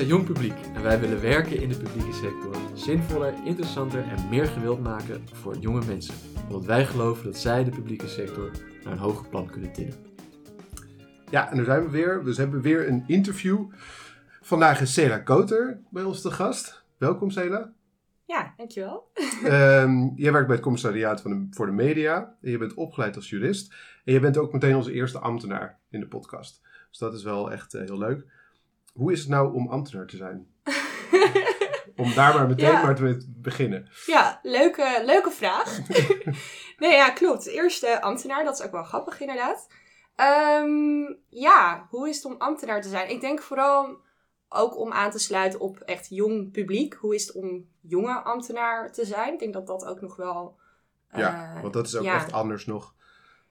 Zijn jong publiek en wij willen werken in de publieke sector zinvoller, interessanter en meer gewild maken voor jonge mensen. Omdat wij geloven dat zij de publieke sector naar een hoger plan kunnen tillen. Ja, en daar zijn we weer. We hebben weer een interview. Vandaag is Cela Koter bij ons te gast. Welkom Cela. Ja, dankjewel. Ehm jij werkt bij het commissariaat van de, voor de media. En je bent opgeleid als jurist. En je bent ook meteen onze eerste ambtenaar in de podcast. Dus dat is wel echt eh, heel leuk. Hoe is het nou om ambtenaar te zijn? Om daar maar meteen Ja. maar te beginnen. ja, leuke, leuke vraag. nee, ja, klopt. Eerste ambtenaar, dat is ook wel grappig inderdaad. Ehm, ja, hoe is het om ambtenaar te zijn? Ik denk vooral ook om aan te sluiten op echt jong publiek. Hoe is het om jonge ambtenaar te zijn? Ik denk dat dat ook nog wel... Ja, eh, want dat is ook ja. echt anders nog.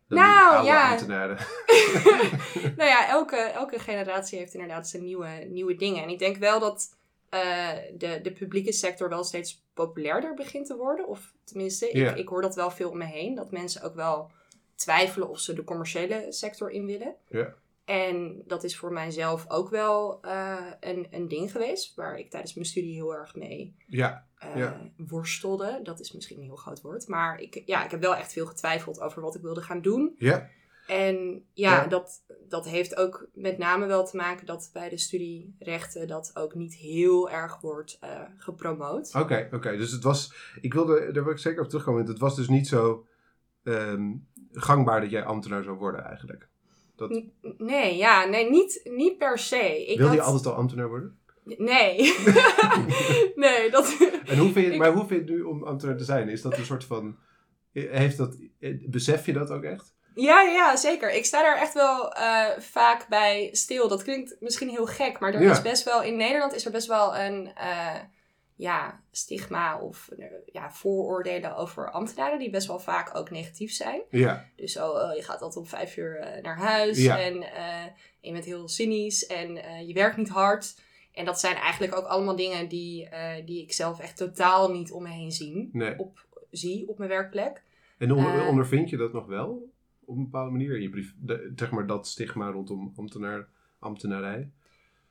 Nou, ja. nou ja, elke, elke generatie heeft inderdaad zijn nieuwe, nieuwe dingen. En ik denk wel dat eh, de, de publieke sector wel steeds populairder begint te worden. Of tenminste, ik, ik hoor dat wel veel om me heen. Dat mensen ook wel twijfelen of ze de commerciële sector in willen. Ja. En dat is voor mijzelf ook wel eh, een, een ding geweest. Waar ik tijdens mijn studie heel erg mee Ja, eh, Ja. worstelde. Dat is misschien een heel groot woord. Maar ik, ja, ik heb wel echt veel getwijfeld over wat ik wilde gaan doen. ja, En ja, Ja. Dat, dat heeft ook met name wel te maken dat bij de studie rechten dat ook niet heel erg wordt eh, gepromoot. Oké, oké. Dus het was, ik wilde, daar wil ik zeker op terugkomen. Het was dus niet zo ehm, gangbaar dat jij ambtenaar zou worden eigenlijk. Dat, Nee, ja, nee, niet, niet per se. Ik wilde je altijd al ambtenaar worden? Nee. nee, dat... En hoe vind je, maar hoe vind je het nu om ambtenaar te zijn? Is dat een soort van, heeft dat, besef je dat ook echt? Ja, ja, zeker. Ik sta daar echt wel eh, vaak bij stil. Dat klinkt misschien heel gek, maar er Ja. is best wel... In Nederland is er best wel een eh, ja, stigma of ja, vooroordelen over ambtenaren... die best wel vaak ook negatief zijn. Ja, Dus zo, eh, je gaat altijd om vijf uur eh, naar huis Ja. en je bent heel cynisch en je werkt niet hard. En dat zijn eigenlijk ook allemaal dingen die, eh, die ik zelf echt totaal niet om me heen zien, nee. op, zie op mijn werkplek. En onder, Eh. ondervind je dat nog wel? Op een bepaalde manier in je brief? De, zeg maar dat stigma rondom ambtenaar, ambtenarij?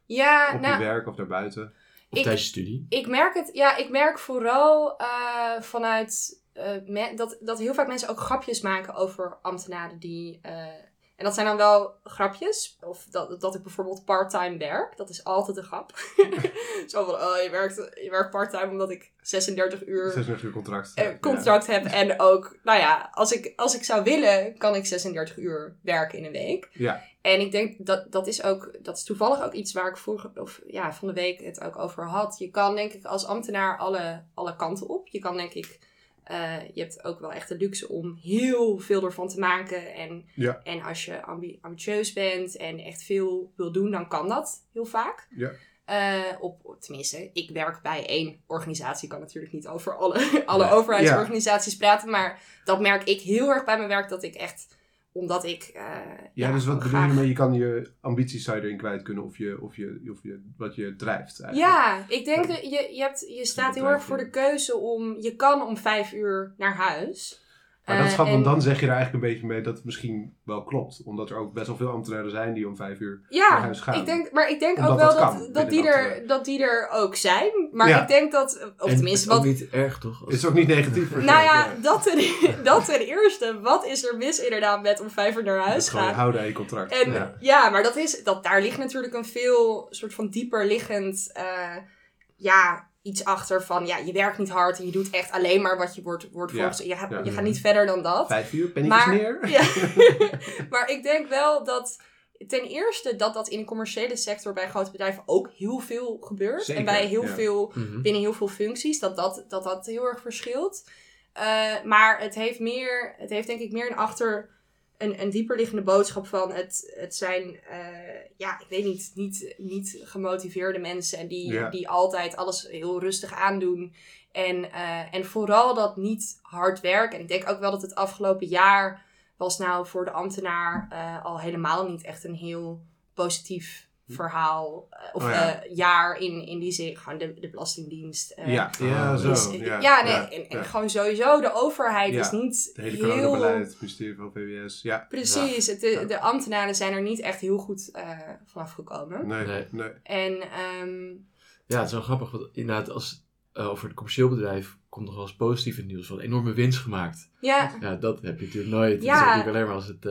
Ja, op nou, je werk of daarbuiten? Of Ik- tijdens je studie. ik merk het, ja, ik merk vooral eh, vanuit eh, me- dat, dat heel vaak mensen ook grapjes maken over ambtenaren die. En dat zijn dan wel grapjes. Of dat, dat ik bijvoorbeeld part-time werk. Dat is altijd een grap. Zo van, oh, je werkt, je werkt part-time omdat ik 36 uur 36 uur contract. eh, contract heb. En ook, nou ja, als ik, als ik zou willen, kan ik 36 uur werken in een week. Ja. En ik denk dat dat is ook, dat is toevallig ook iets waar ik vorige, of ja, van de week het ook over had. Je kan denk ik als ambtenaar alle, alle kanten op. Je kan denk ik, eh, je hebt ook wel echt de luxe om heel veel ervan te maken. En, Ja. en als je ambi- ambitieus bent en echt veel wil doen, dan kan dat heel vaak. Ja. Eh, op, tenminste, ik werk bij één organisatie. Ik kan natuurlijk niet over alle, alle overheidsorganisaties praten. Maar dat merk ik heel erg bij mijn werk. Dat ik echt, omdat ik... eh, Ja, dus wat bedoel je mee? Je kan je ambities zou je erin kwijt kunnen of, je, of, je, of je, wat je drijft eigenlijk. Ja, ik denk Ja. dat je, je, hebt, je staat heel erg voor de keuze om... Je kan om vijf uur naar huis. Maar dat is Eh, grappig, want en- dan zeg je er eigenlijk een beetje mee dat het misschien wel klopt. Omdat er ook best wel veel ambtenaren zijn die om vijf uur naar huis gaan. ik denk, maar ik denk Omdat ook wel dat kan dat, die er, ambtenarij. dat die er ook zijn. Maar Ja. ik denk dat... Of en tenminste, het is wat, ook niet erg, toch? Het is ook niet negatief Nou ja, dat ten, dat ten eerste. Wat is er mis inderdaad met om vijf uur naar Dat huis is gewoon gaan? houden aan je contract. En ja. ja. maar dat is, dat, daar ligt natuurlijk een veel soort van dieper liggend, eh, ja, iets achter van, ja, je werkt niet hard en je doet echt alleen maar wat je wordt, wordt Ja, voorgesteld. Je, gaat- ja. je gaat niet verder dan dat. Vijf uur, pennetjes Maar- neer. Ja. maar ik denk wel dat ten eerste dat dat in de commerciële sector bij grote bedrijven ook heel veel gebeurt. Zeker, en bij heel veel Mhm. binnen heel veel functies, dat dat, dat, dat heel erg verschilt. Eh, maar het heeft meer, het heeft denk ik meer een achter een, een dieperliggende boodschap van het, het zijn, eh, ja, ik weet niet, niet, niet gemotiveerde mensen die, Ja. die altijd alles heel rustig aandoen. En, eh, en vooral dat niet hard werken. En ik denk ook wel dat het afgelopen jaar was nou voor de ambtenaar eh, al helemaal niet echt een heel positief verhaal eh, of Oh ja. jaar in, in die zin, gewoon de, de Belastingdienst. eh, ja, ja, Oh, zo. is- ja, ja, nee, ja, en, en gewoon sowieso, de overheid Ja, is niet Het hele heel... coronabeleid, het ministerie van VWS. Ja, Precies, het, de, de ambtenaren zijn er niet echt heel goed eh vanaf gekomen. nee, nee. Nee. En ehm, Ja, het is wel grappig, want inderdaad, als, over het commercieel bedrijf komt nog wel eens positief nieuws van enorme winst gemaakt. ja, Ja, dat heb je natuurlijk nooit. Ja. is natuurlijk alleen maar als het,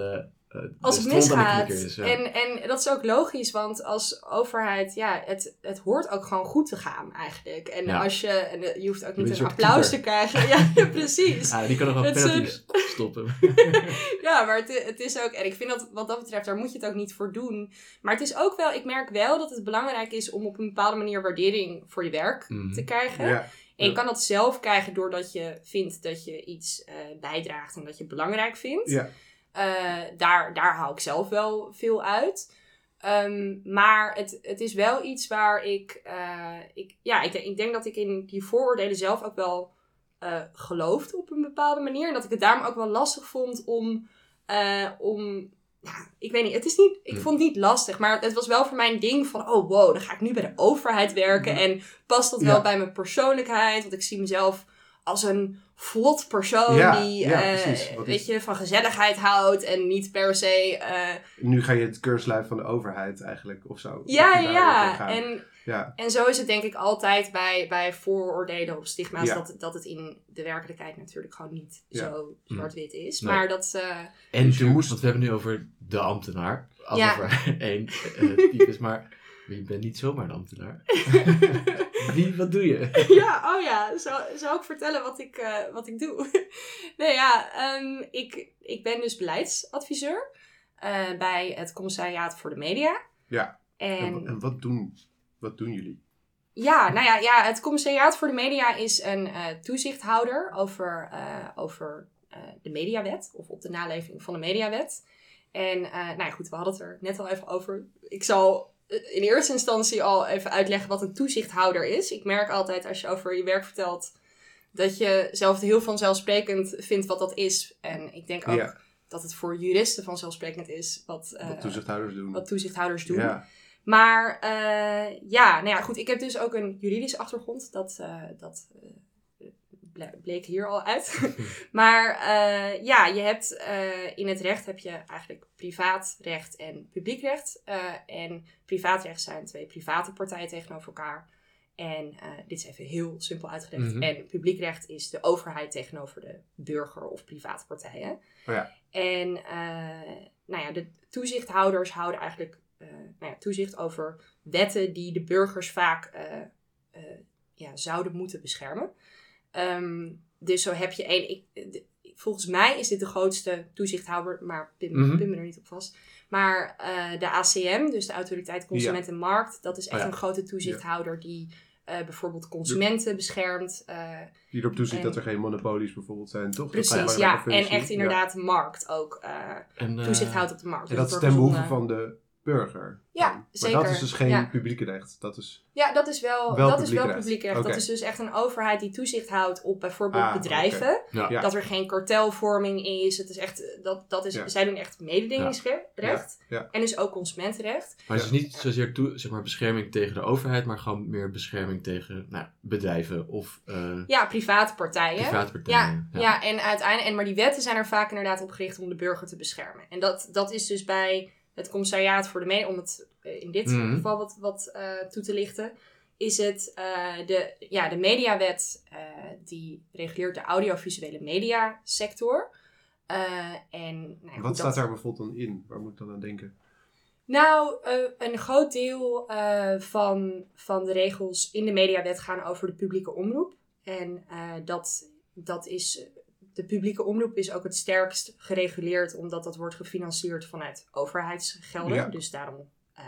als de het misgaat. is. Ja. En, en dat is ook logisch, want als overheid, ja, het, het hoort ook gewoon goed te gaan eigenlijk. En Ja. als je, en eh, je hoeft ook niet een applaus keeper. te krijgen. Ja, precies. Ah, die kan nog wel een- penalties stoppen. Ja, maar het, het is ook, en ik vind dat wat dat betreft, daar moet je het ook niet voor doen. Maar het is ook wel, ik merk wel dat het belangrijk is om op een bepaalde manier waardering voor je werk Mhm. te krijgen. Ja, En je Ja. kan dat zelf krijgen doordat je vindt dat je iets eh, bijdraagt en dat je het belangrijk vindt. ja. Eh, daar, daar hou ik zelf wel veel uit. Ehm, maar het, het is wel iets waar ik, eh, ik, ja, ik, denk- ik denk dat ik in die vooroordelen zelf ook wel eh geloofde op een bepaalde manier. En dat ik het daarom ook wel lastig vond om, om ja, ik weet niet, het is niet, ik vond het niet lastig, maar het was wel voor mij een ding van, oh wow, dan ga ik nu bij de overheid werken en past dat Ja. wel bij mijn persoonlijkheid? Want ik zie mezelf als een vlot persoon Ja, die, ja, eh, precies. Wat weet is- je, van gezelligheid houdt en niet per se, eh, Nu ga je het keurslijf van de overheid eigenlijk, of zo. ja, ja. En, ja. en zo is het denk ik altijd bij, bij vooroordelen of stigma's, Ja. dat, dat het in de werkelijkheid natuurlijk gewoon niet Ja. zo zwart-wit is. Nee. Maar dat, eh, En Dus moest- want we hebben nu over de ambtenaar. Alsof Ja. er één eh, type is, maar je bent niet zomaar een ambtenaar. Wie, wat doe je? ja, oh ja, zou, zou ik vertellen wat ik, eh, wat ik doe? nee, ja, ehm, ik, ik ben dus beleidsadviseur eh, bij het Commissariaat voor de Media. Ja. En, En, en wat, doen, wat doen jullie? ja, nou ja, ja, het Commissariaat voor de Media is een eh, toezichthouder over, eh, over eh, de mediawet, of op de naleving van de mediawet. En eh, nou ja, goed, we hadden het er net al even over. Ik zal in eerste instantie al even uitleggen wat een toezichthouder is. Ik merk altijd als je over je werk vertelt dat je zelf heel vanzelfsprekend vindt wat dat is. En ik denk ook Ja. dat het voor juristen vanzelfsprekend is wat, eh, Wat toezichthouders doen? wat toezichthouders doen. Ja. Maar eh, ja, nou ja, goed. Ik heb dus ook een juridische achtergrond. Dat, eh, dat eh, bleek hier al uit. maar eh, ja, je hebt eh, in het recht heb je eigenlijk privaatrecht en publiekrecht. Eh, en privaatrecht zijn twee private partijen tegenover elkaar. En dit is even heel simpel uitgelegd. Mhm. En publiekrecht is de overheid tegenover de burger of private partijen. Oh ja. En nou ja, de toezichthouders houden eigenlijk nou ja, toezicht over wetten die de burgers vaak ja, zouden moeten beschermen. Ehm, dus zo heb je één. Ik, volgens mij is dit de grootste toezichthouder, maar pin, Mhm. pin me er niet op vast. Maar eh, de ACM, dus de Autoriteit Consument en Markt, dat is echt Oh ja. een grote toezichthouder die eh, bijvoorbeeld consumenten beschermt. eh, Die erop toeziet En- dat er geen monopolies bijvoorbeeld zijn, toch? Precies, ja. En echt inderdaad de markt ook. En, toezicht houdt op de markt. En Dus dat is ten behoeve van de burger. Ja, zeker. Dat is dus geen Ja. publieke recht. Dat is... Ja, dat is wel, Wel dat is wel publiek recht. publiek. Dat is dus echt een overheid die toezicht houdt op bijvoorbeeld Ah, bedrijven. ja. Ja. Dat er geen kartelvorming is. Het is echt, dat, dat is, Ja. Zij doen echt mededingingsrecht. Ja, ja. En dus ook consumentenrecht. Maar het is niet zozeer toe, zeg maar, bescherming tegen de overheid, maar gewoon meer bescherming tegen nou, bedrijven of eh Ja, private partijen. private partijen. Ja, en uiteindelijk, en, maar die wetten zijn er vaak inderdaad op gericht om de burger te beschermen. En dat, dat is dus bij het commissariaat voor de media, om het eh, in dit Mhm. geval wat, wat eh, toe te lichten, is het eh, de, ja, de mediawet eh, die reguleert de audiovisuele mediasector. Eh en, nou Wat dat- staat daar bijvoorbeeld dan in? Waar moet ik dan aan denken? nou, eh, een groot deel eh, van, van de regels in de mediawet gaan over de publieke omroep. En eh, dat, dat is, de publieke omroep is ook het sterkst gereguleerd, omdat dat wordt gefinancierd vanuit overheidsgelden. Ja. Dus daarom eh,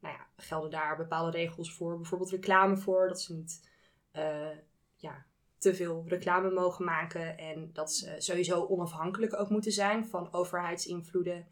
nou ja, gelden daar bepaalde regels voor. Bijvoorbeeld reclame voor, dat ze niet eh, ja, te veel reclame mogen maken. En dat ze sowieso onafhankelijk ook moeten zijn van overheidsinvloeden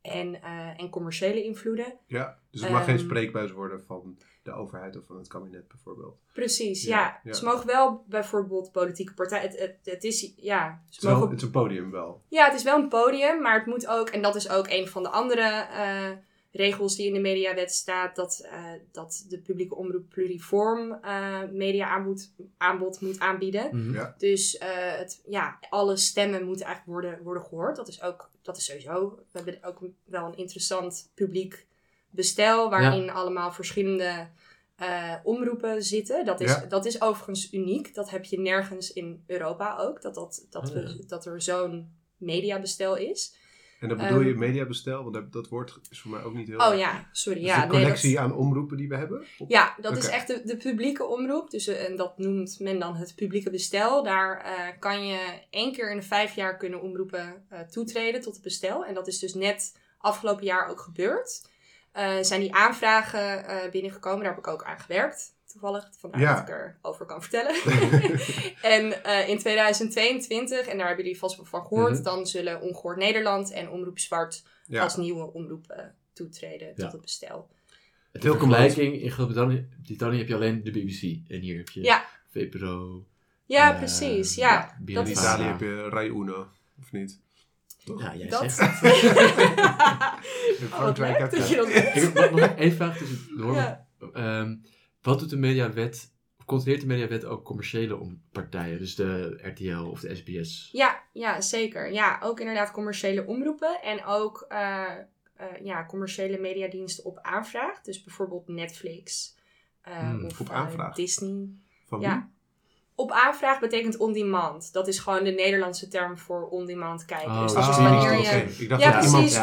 en, eh, en commerciële invloeden. Ja, dus het mag geen Ehm, spreekbuis worden van de overheid of van het kabinet bijvoorbeeld. Precies, Ja, ja. ja. Ze mogen wel bijvoorbeeld politieke partijen. Het, het, het is, ja, Het ze wel, mogen, het is een podium wel. ja, het is wel een podium, maar het moet ook, en dat is ook een van de andere eh, regels die in de mediawet staat dat, eh, dat de publieke omroep pluriform eh media aanbod, aanbod moet aanbieden. Mhm. Ja. Dus eh, het, ja, alle stemmen moeten eigenlijk worden, worden gehoord. Dat is ook dat is sowieso. We hebben ook wel een interessant publiek bestel waarin allemaal verschillende eh, omroepen zitten. Dat is, Ja. dat is overigens uniek. Dat heb je nergens in Europa ook. Dat, dat, dat, Oh, we, dat er zo'n mediabestel is. En dan bedoel je Ehm, mediabestel, want dat, dat woord is voor mij ook niet heel... Oh ja, sorry. Dus Ja, de nee, dat- collectie aan omroepen die we hebben? Op- Ja, dat is echt de, de publieke omroep. Dus, eh, en dat noemt men dan het publieke bestel. Daar eh, kan je één keer in de vijf jaar kunnen omroepen toetreden tot het bestel. En dat is dus net afgelopen jaar ook gebeurd. Eh, zijn die aanvragen eh, binnengekomen. Daar heb ik ook aan gewerkt. Toevallig, vandaar Ja. dat ik erover kan vertellen. en eh, in 2022, en daar hebben jullie vast wel van gehoord, Mhm. dan zullen Ongehoord Nederland en Omroep Zwart Ja. als nieuwe omroep toetreden Ja. tot het bestel. De Heel vergelijking, in Groot-Brittannië Brittannië heb je alleen de BBC. En hier heb je Ja. VPRO. Ja, precies. Ja, dat In is- Italië heb je Rai Uno, of niet? Ja, jij Dat. zegt Frankrijk leuk heb dat je... dat. Ik mag nog één vraag tussendoor. Ja. Ehm, wat doet de mediawet, controleert de mediawet ook commerciële om partijen? Dus de RTL of de SBS? Ja, ja, zeker. Ja, ook inderdaad commerciële omroepen en ook eh, eh, ja, commerciële mediadiensten op aanvraag. Dus bijvoorbeeld Netflix eh, Hmm, of op aanvraag? Disney. Van Ja. Op aanvraag betekent on demand. Dat is gewoon de Nederlandse term voor on demand kijken. Oh, dus dat is wanneer oh, je... Ik dacht Ja, dat precies.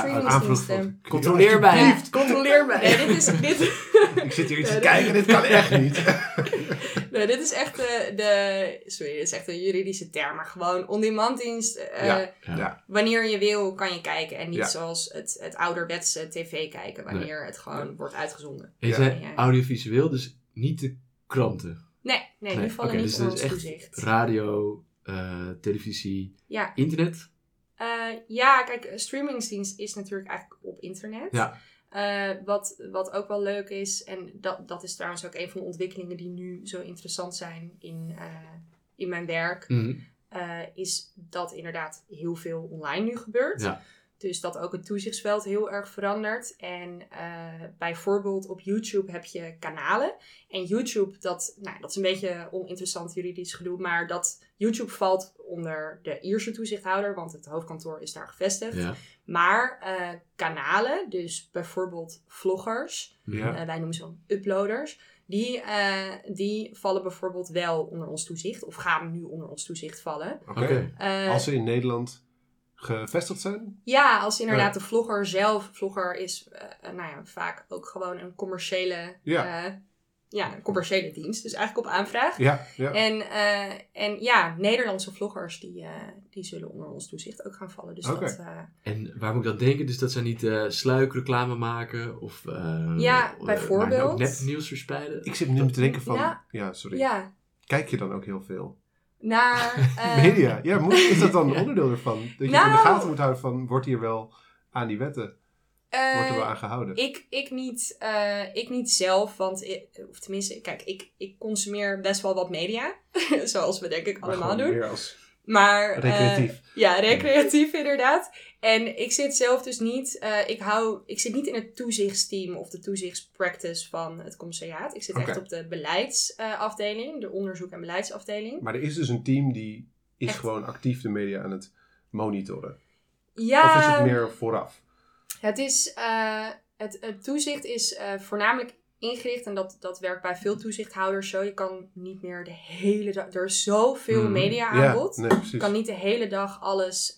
Controleer mij! Ja, controleer mij. Nee, dit is, dit, Ik zit hier iets te kijken, dit kan echt niet. nee, dit is echt de, de... Sorry, dit is echt een juridische term. Maar gewoon on-demand dienst. eh, Ja. Wanneer je wil, kan je kijken. En niet Ja. zoals het, het ouderwetse tv kijken, wanneer het gewoon wordt uitgezonden. Je zei Ja. audiovisueel, dus niet de kranten. Nee, nee, die Nee, vallen oké, niet dus onder ons echt toezicht. Radio, eh, televisie, Ja. internet. Eh, ja, kijk, streamingsdienst is natuurlijk eigenlijk op internet. Ja. Eh, wat, wat ook wel leuk is, en dat, dat is trouwens ook een van de ontwikkelingen die nu zo interessant zijn in, in mijn werk, Mhm. is dat inderdaad heel veel online nu gebeurt. Ja. Dus dat ook het toezichtsveld heel erg verandert. En eh, bijvoorbeeld op YouTube heb je kanalen. En YouTube, dat, nou, dat is een beetje oninteressant juridisch gedoe. Maar dat YouTube valt onder de Ierse toezichthouder, want het hoofdkantoor is daar gevestigd. Ja. Maar eh, kanalen, dus bijvoorbeeld vloggers, Ja. eh, wij noemen ze dan uploaders. Die, eh, die vallen bijvoorbeeld wel onder ons toezicht. Of gaan nu onder ons toezicht vallen. Oké. Eh, Als ze in Nederland gevestigd zijn? Ja, als inderdaad de vlogger zelf, vlogger is eh, nou ja, vaak ook gewoon een commerciële, Ja. eh, ja, een commerciële dienst. Dus eigenlijk op aanvraag. Ja. ja. En, eh, en ja, Nederlandse vloggers die, eh, die zullen onder ons toezicht ook gaan vallen. Dus Oké. dat, eh, En waar moet ik dat denken? Dus dat zij niet eh sluikreclame maken of eh, Ja, bijvoorbeeld. maar ook nepnieuws verspreiden? Ik zit nu te denken van... Ja, Ja. sorry. ja, Kijk je dan ook heel veel? Naar... eh, Media. Ja, moet, is dat dan een onderdeel ervan? Dat je in de Nou. gaten moet houden van... Wordt hier wel aan die wetten? eh, Wordt er wel aan gehouden? Ik, ik, niet, eh, ik niet zelf, want ik, of tenminste, kijk, ik, ik consumeer best wel wat media. zoals we denk ik allemaal doen. meer als Maar, eh, recreatief. ja, recreatief inderdaad. En ik zit zelf dus niet, eh, ik, hou, ik zit niet in het toezichtsteam of de toezichtspractice van het commissariaat. Ik zit echt op de beleidsafdeling, de onderzoek- en beleidsafdeling. maar er is dus een team die is Echt. gewoon actief de media aan het monitoren. Ja, Of is het meer vooraf? Het, is, eh, het, het toezicht is eh, voornamelijk ingericht, en dat, dat werkt bij veel toezichthouders zo. Je kan niet meer de hele dag, er is zoveel Mhm. media aanbod. Nee, precies. Je kan niet de hele dag alles,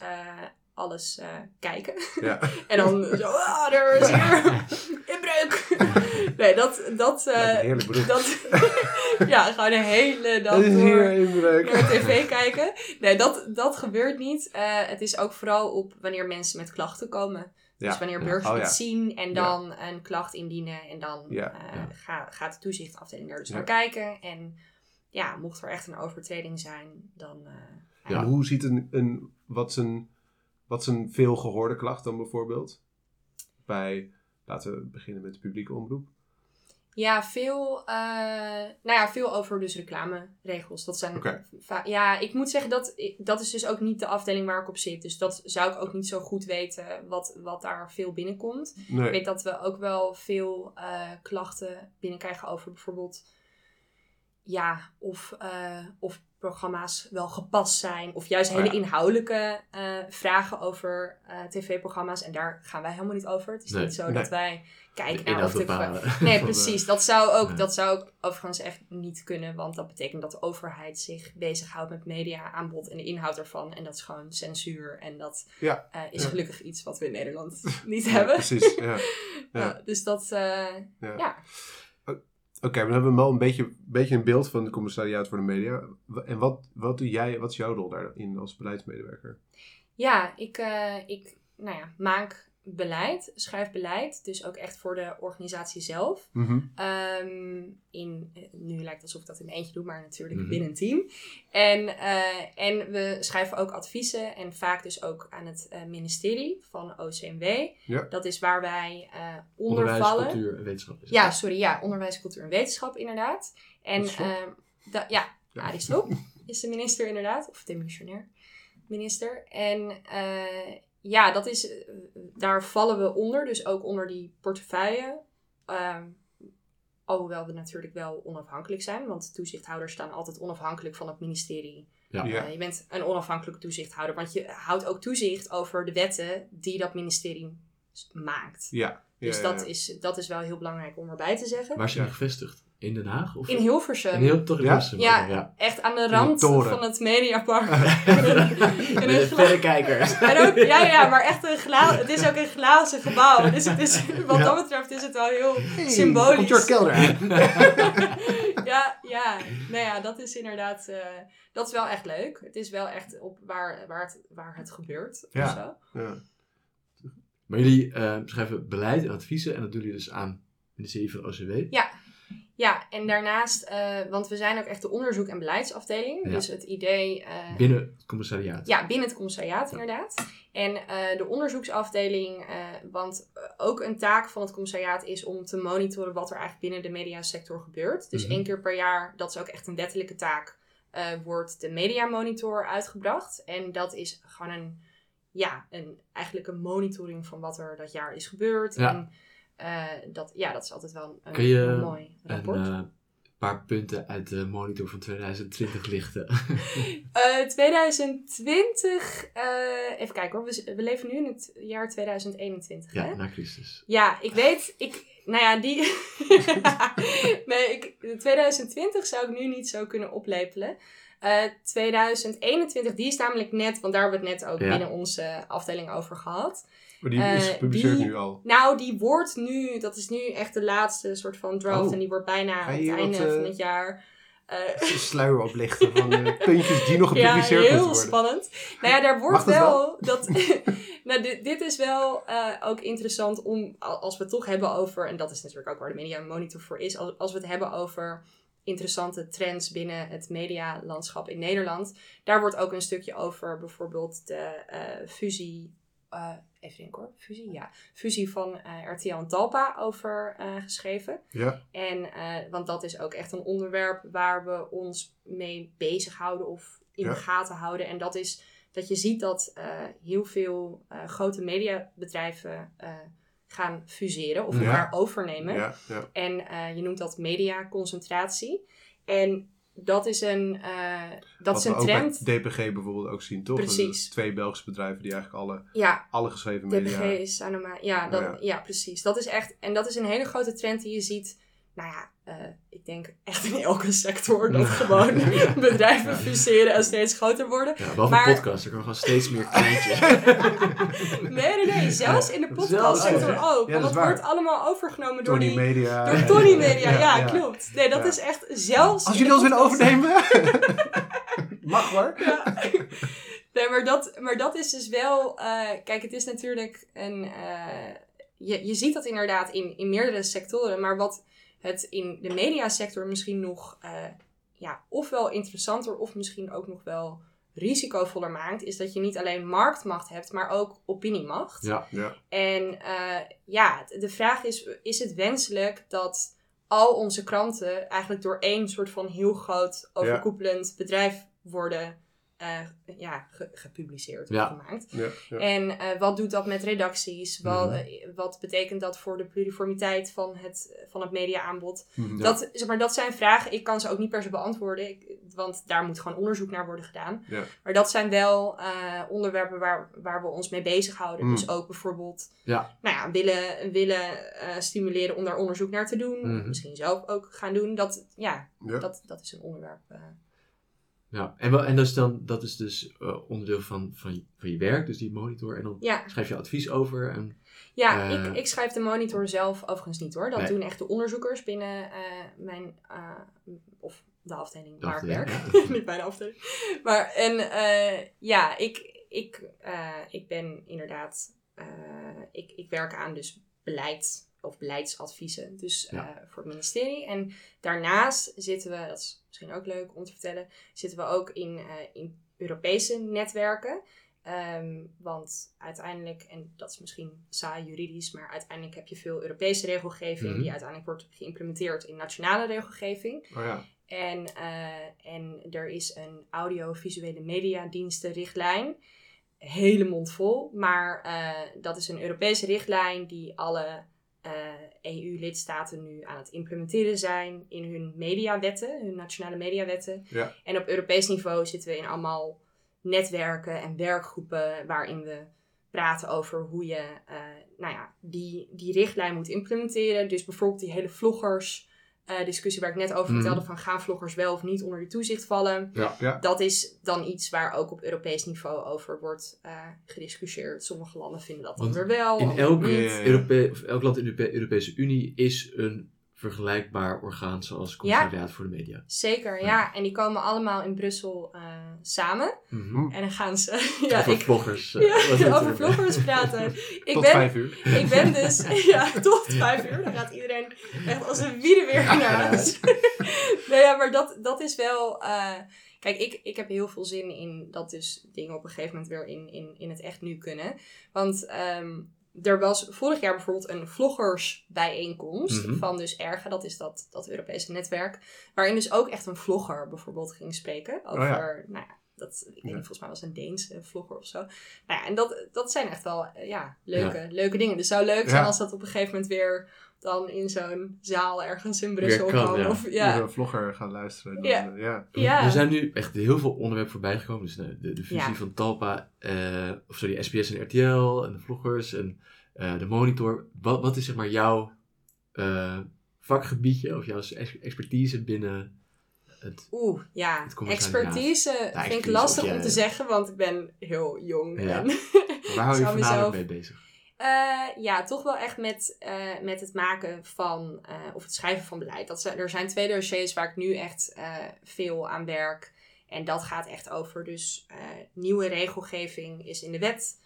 alles eh, kijken. Ja. en dan zo, ah, er is hier inbreuk. nee, dat, dat, Lijkt me eh, een heerlijk dat ja, gewoon de hele dag door naar tv kijken. Nee, dat, dat gebeurt niet. Eh, het is ook vooral op wanneer mensen met klachten komen. Ja. Dus wanneer Ja. burgers Oh, het ja. zien en dan een klacht indienen. En dan Ja. eh, Ja. ga- gaat de toezichtafdeling daar dus Ja. naar kijken. En ja, mocht er echt een overtreding zijn, dan... eh, Ja. En hoe ziet een, een wat zijn, wat zijn veel gehoorde klacht dan bijvoorbeeld? Bij, laten we beginnen met de publieke omroep. Ja, veel, eh, nou ja, veel over dus reclameregels. Dat zijn ja, ik moet zeggen dat dat is dus ook niet de afdeling waar ik op zit. Dus dat zou ik ook niet zo goed weten wat, wat daar veel binnenkomt. Ik weet dat we ook wel veel eh, klachten binnenkrijgen over bijvoorbeeld ja, of, eh, of programma's wel gepast zijn. Of juist Oh hele ja. inhoudelijke eh, vragen over eh, tv-programma's. En daar gaan wij helemaal niet over. Het is Nee. niet zo Nee. dat wij De kijken naar of de... Nee, precies. Dat zou, ook, Ja. dat zou ook overigens echt niet kunnen. Want dat betekent dat de overheid zich bezighoudt met media aanbod en de inhoud ervan. En dat is gewoon censuur. En dat Ja. is gelukkig iets wat we in Nederland niet hebben. precies, ja. Dus dat, Ja. Oké, maar dan hebben we wel een beetje, beetje een beeld van het commissariaat voor de media. En wat, wat doe jij, wat is jouw rol daarin als beleidsmedewerker? Ja, ik, eh, ik nou ja, maak beleid, schrijf beleid. Dus ook echt voor de organisatie zelf. Mhm. Ehm, in, nu lijkt het alsof ik dat in mijn eentje doe, maar natuurlijk Mhm. binnen een team. En, eh, en we schrijven ook adviezen en vaak dus ook aan het eh, ministerie van OCMW. Ja. Dat is waar wij eh onder Onderwijs, vallen. cultuur en wetenschap. is. Ja, sorry, ja, onderwijs, cultuur en wetenschap inderdaad. En Slob? ehm, da- ja, Ja. Arie Slob is de minister inderdaad, of demissionair minister. En ja, dat is, eh, daar vallen we onder, dus ook onder die portefeuille. Ehm, alhoewel we natuurlijk wel onafhankelijk zijn, want toezichthouders staan altijd onafhankelijk van het ministerie. Ja. Ja. Eh, je bent een onafhankelijke toezichthouder, want je houdt ook toezicht over de wetten die dat ministerie maakt. Ja. Dus ja, dat, ja. is, dat is wel heel belangrijk om erbij te zeggen. Waar is je Ja. nu gevestigd? In Den Haag? Of In Hilversum. In heel, toch in Ja? Hilversum? Ja, echt aan de rand van het Mediapark. Met een verrekijker. en ook, ja, ja, maar echt een glazen. Het is ook een glazen gebouw. Dus het is, wat Ja. dat betreft is het wel heel Hey, symbolisch. Komt Jort Kelder aan. ja, ja, nou ja, dat is inderdaad, eh, dat is wel echt leuk. Het is wel echt op waar, waar, het, waar het gebeurt. Ja. Of zo. Ja. Maar jullie eh, schrijven beleid en adviezen en dat doen jullie dus aan ministerie van OCW. Ja, en daarnaast, eh, want we zijn ook echt de onderzoek- en beleidsafdeling. Ja. Dus het idee... eh, Binnen het commissariaat. Ja, binnen het commissariaat inderdaad. En eh, de onderzoeksafdeling, want ook een taak van het commissariaat is om te monitoren wat er eigenlijk binnen de mediasector gebeurt. Dus Mhm. één keer per jaar, dat is ook echt een wettelijke taak, wordt de mediamonitor uitgebracht. En dat is gewoon een, ja, een, eigenlijk een monitoring van wat er dat jaar is gebeurd. Ja. En eh, dat, ja, dat is altijd wel een, Kun je een mooi Een rapport. eh, paar punten uit de monitor van 2020 lichten. Eh, 2020, eh, even kijken hoor, we, we leven nu in het jaar 2021 hè? ja, na Christus. Ja, ik weet, ik, nou ja, die, nee, ik, 2020 zou ik nu niet zo kunnen oplepelen. Eh 2021, die is namelijk net, want daar hebben we het net ook Ja. binnen onze afdeling over gehad. Maar die is Eh, gepubliceerd nu al. Nou, die wordt nu, dat is nu echt de laatste soort van draft Oh. en die wordt bijna aan het einde wat, van eh, het jaar. Een sluier oplichten van de puntjes die nog Ja, gepubliceerd heel moeten worden. spannend. Nou ja, daar wordt wel, dat. nou, dit, dit is wel ook interessant om, al- als we het toch hebben over, en dat is natuurlijk ook waar de Media Monitor voor is, als, als we het hebben over interessante trends binnen het medialandschap in Nederland. Daar wordt ook een stukje over bijvoorbeeld de fusie. Eh, even denken hoor, fusie, ja. Fusie van eh, RTL en Talpa over eh, geschreven. Ja, En, want dat is ook echt een onderwerp waar we ons mee bezighouden of in Ja. de gaten houden. En dat is dat je ziet dat heel veel grote mediabedrijven gaan fuseren of Ja. elkaar overnemen. ja, ja. En je noemt dat mediaconcentratie. En dat is een, eh, dat Wat is we een ook trend. DPG bijvoorbeeld ook zien, toch? Precies. Is twee Belgische bedrijven die eigenlijk alle, Ja, alle geschreven DPG media... is Sanoma. Ja, Ja. ja. precies. Dat is echt, en dat is een hele grote trend die je ziet. Nou ja, eh, ik denk echt in elke sector dat gewoon bedrijven fuseren en steeds groter worden. Ja, behalve Maar- podcast, er komen gewoon steeds meer kleintjes. Nee, nee, nee. Zelfs in de podcastsector ook. ja, want dat waar. wordt allemaal overgenomen door Tony die... Media. Door Tony Media, ja, ja. klopt. Nee, dat Ja. is echt zelfs... Als jullie ons willen overnemen, mag hoor. Ja. Nee, maar dat, maar dat is dus wel... eh, kijk, het is natuurlijk een... eh, je, je ziet dat inderdaad in, in meerdere sectoren. Maar wat het in de mediasector misschien nog... eh, ja, ofwel interessanter of misschien ook nog wel risicovoller maakt... is dat je niet alleen marktmacht hebt, maar ook opiniemacht. ja, Ja, En eh, ja, de vraag is: is het wenselijk dat al onze kranten eigenlijk door één soort van heel groot overkoepelend bedrijf worden eh, ja, ge- gepubliceerd Ja. of gemaakt. Ja, ja. En eh, wat doet dat met redacties? Wat, Mhm. eh, wat betekent dat voor de pluriformiteit van het, van het mediaaanbod? Mhm. Dat, zeg maar, dat zijn vragen, ik kan ze ook niet per se beantwoorden, ik- want daar moet gewoon onderzoek naar worden gedaan. Ja. Maar dat zijn wel eh, onderwerpen waar, waar we ons mee bezighouden. Mm. Dus ook bijvoorbeeld Ja. nou ja, willen, willen eh, stimuleren om daar onderzoek naar te doen. Mhm. Misschien zelf ook gaan doen. Dat, ja, Ja. dat, dat is een onderwerp. Ja, en, wel, en dat is dan dat is dus eh, onderdeel van, van, je, van je werk, dus die monitor. En dan ja, schrijf je advies over. En, Ja, Eh, ik, ik schrijf de monitor zelf overigens niet hoor. Dat Nee. doen echt de onderzoekers binnen eh, mijn, of de afdeling De waar ik werk. niet mijn afdeling. Maar en eh, ja, ik, ik, ik ben inderdaad, ik, ik werk aan dus beleid of beleidsadviezen. Dus Ja. eh, voor het ministerie. En daarnaast zitten we, dat is misschien ook leuk om te vertellen, zitten we ook in, eh, in Europese netwerken. Ehm, want uiteindelijk, en dat is misschien saai juridisch, maar uiteindelijk heb je veel Europese regelgeving Mhm. die uiteindelijk wordt geïmplementeerd in nationale regelgeving. Oh ja. En, eh, en er is een audiovisuele mediadienstenrichtlijn. Hele mond vol. Maar dat is een Europese richtlijn die alle eh, EU-lidstaten nu aan het implementeren zijn in hun mediawetten, hun nationale mediawetten. Ja. En op Europees niveau zitten we in allemaal netwerken en werkgroepen waarin we praten over hoe je eh, nou ja, die, die richtlijn moet implementeren. Dus bijvoorbeeld die hele vloggers eh, discussie waar ik net over Mhm. vertelde van gaan vloggers wel of niet onder de toezicht vallen. ja. Ja. Dat is dan iets waar ook op Europees niveau over wordt eh, gediscussieerd. Sommige landen vinden dat dan weer wel. In elk, niet. Ja, ja, ja. Europe- of elk land in de Europe- Europese Unie is een vergelijkbaar orgaan zoals Commissariaat voor de Media. Zeker, ja. En die komen allemaal in Brussel eh, samen. Mhm. En dan gaan ze... ja, over ik, vloggers. eh, ja, over er- vloggers praten. Ik Tot ben, vijf uur. Ik ben dus, ja, tot vijf uur. Dan gaat iedereen echt als een wiede weer naar huis. nou ja, maar dat, dat is wel... eh, kijk, ik, ik heb heel veel zin in dat dus dingen op een gegeven moment weer in, in, in het echt nu kunnen. Want ehm, er was vorig jaar bijvoorbeeld een vloggersbijeenkomst Mhm. van dus Erge, dat is dat, dat Europese netwerk. Waarin dus ook echt een vlogger bijvoorbeeld ging spreken over, ja. nou ja, dat, ik weet niet, volgens mij was een Deense vlogger of zo. Nou ja, en dat, dat zijn echt wel eh, ja, leuke, leuke dingen. Dus het zou leuk zijn Ja. als dat op een gegeven moment weer dan in zo'n zaal ergens in Brussel Weer kan, ja. Of, ja. we een vlogger gaan luisteren. Dan, Ja. eh, ja. Ja. Er zijn nu echt heel veel onderwerpen voorbij gekomen. Dus nou, de, de fusie Ja. van Talpa, eh, of sorry, SBS en RTL en de vloggers en eh, de monitor. Wat, wat is zeg maar jouw eh, vakgebiedje of jouw ex- expertise binnen het... Oeh, ja. Het. Expertise vind ik lastig om te zeggen, want ik ben heel jong. Ja. En, Waar hou je voornamelijk mezelf- mee bezig? Eh, ja, toch wel echt met, eh, met het maken van, eh, of het schrijven van beleid. Dat zijn, er zijn twee dossiers waar ik nu echt veel aan werk. En dat gaat echt over dus nieuwe regelgeving is in de wet,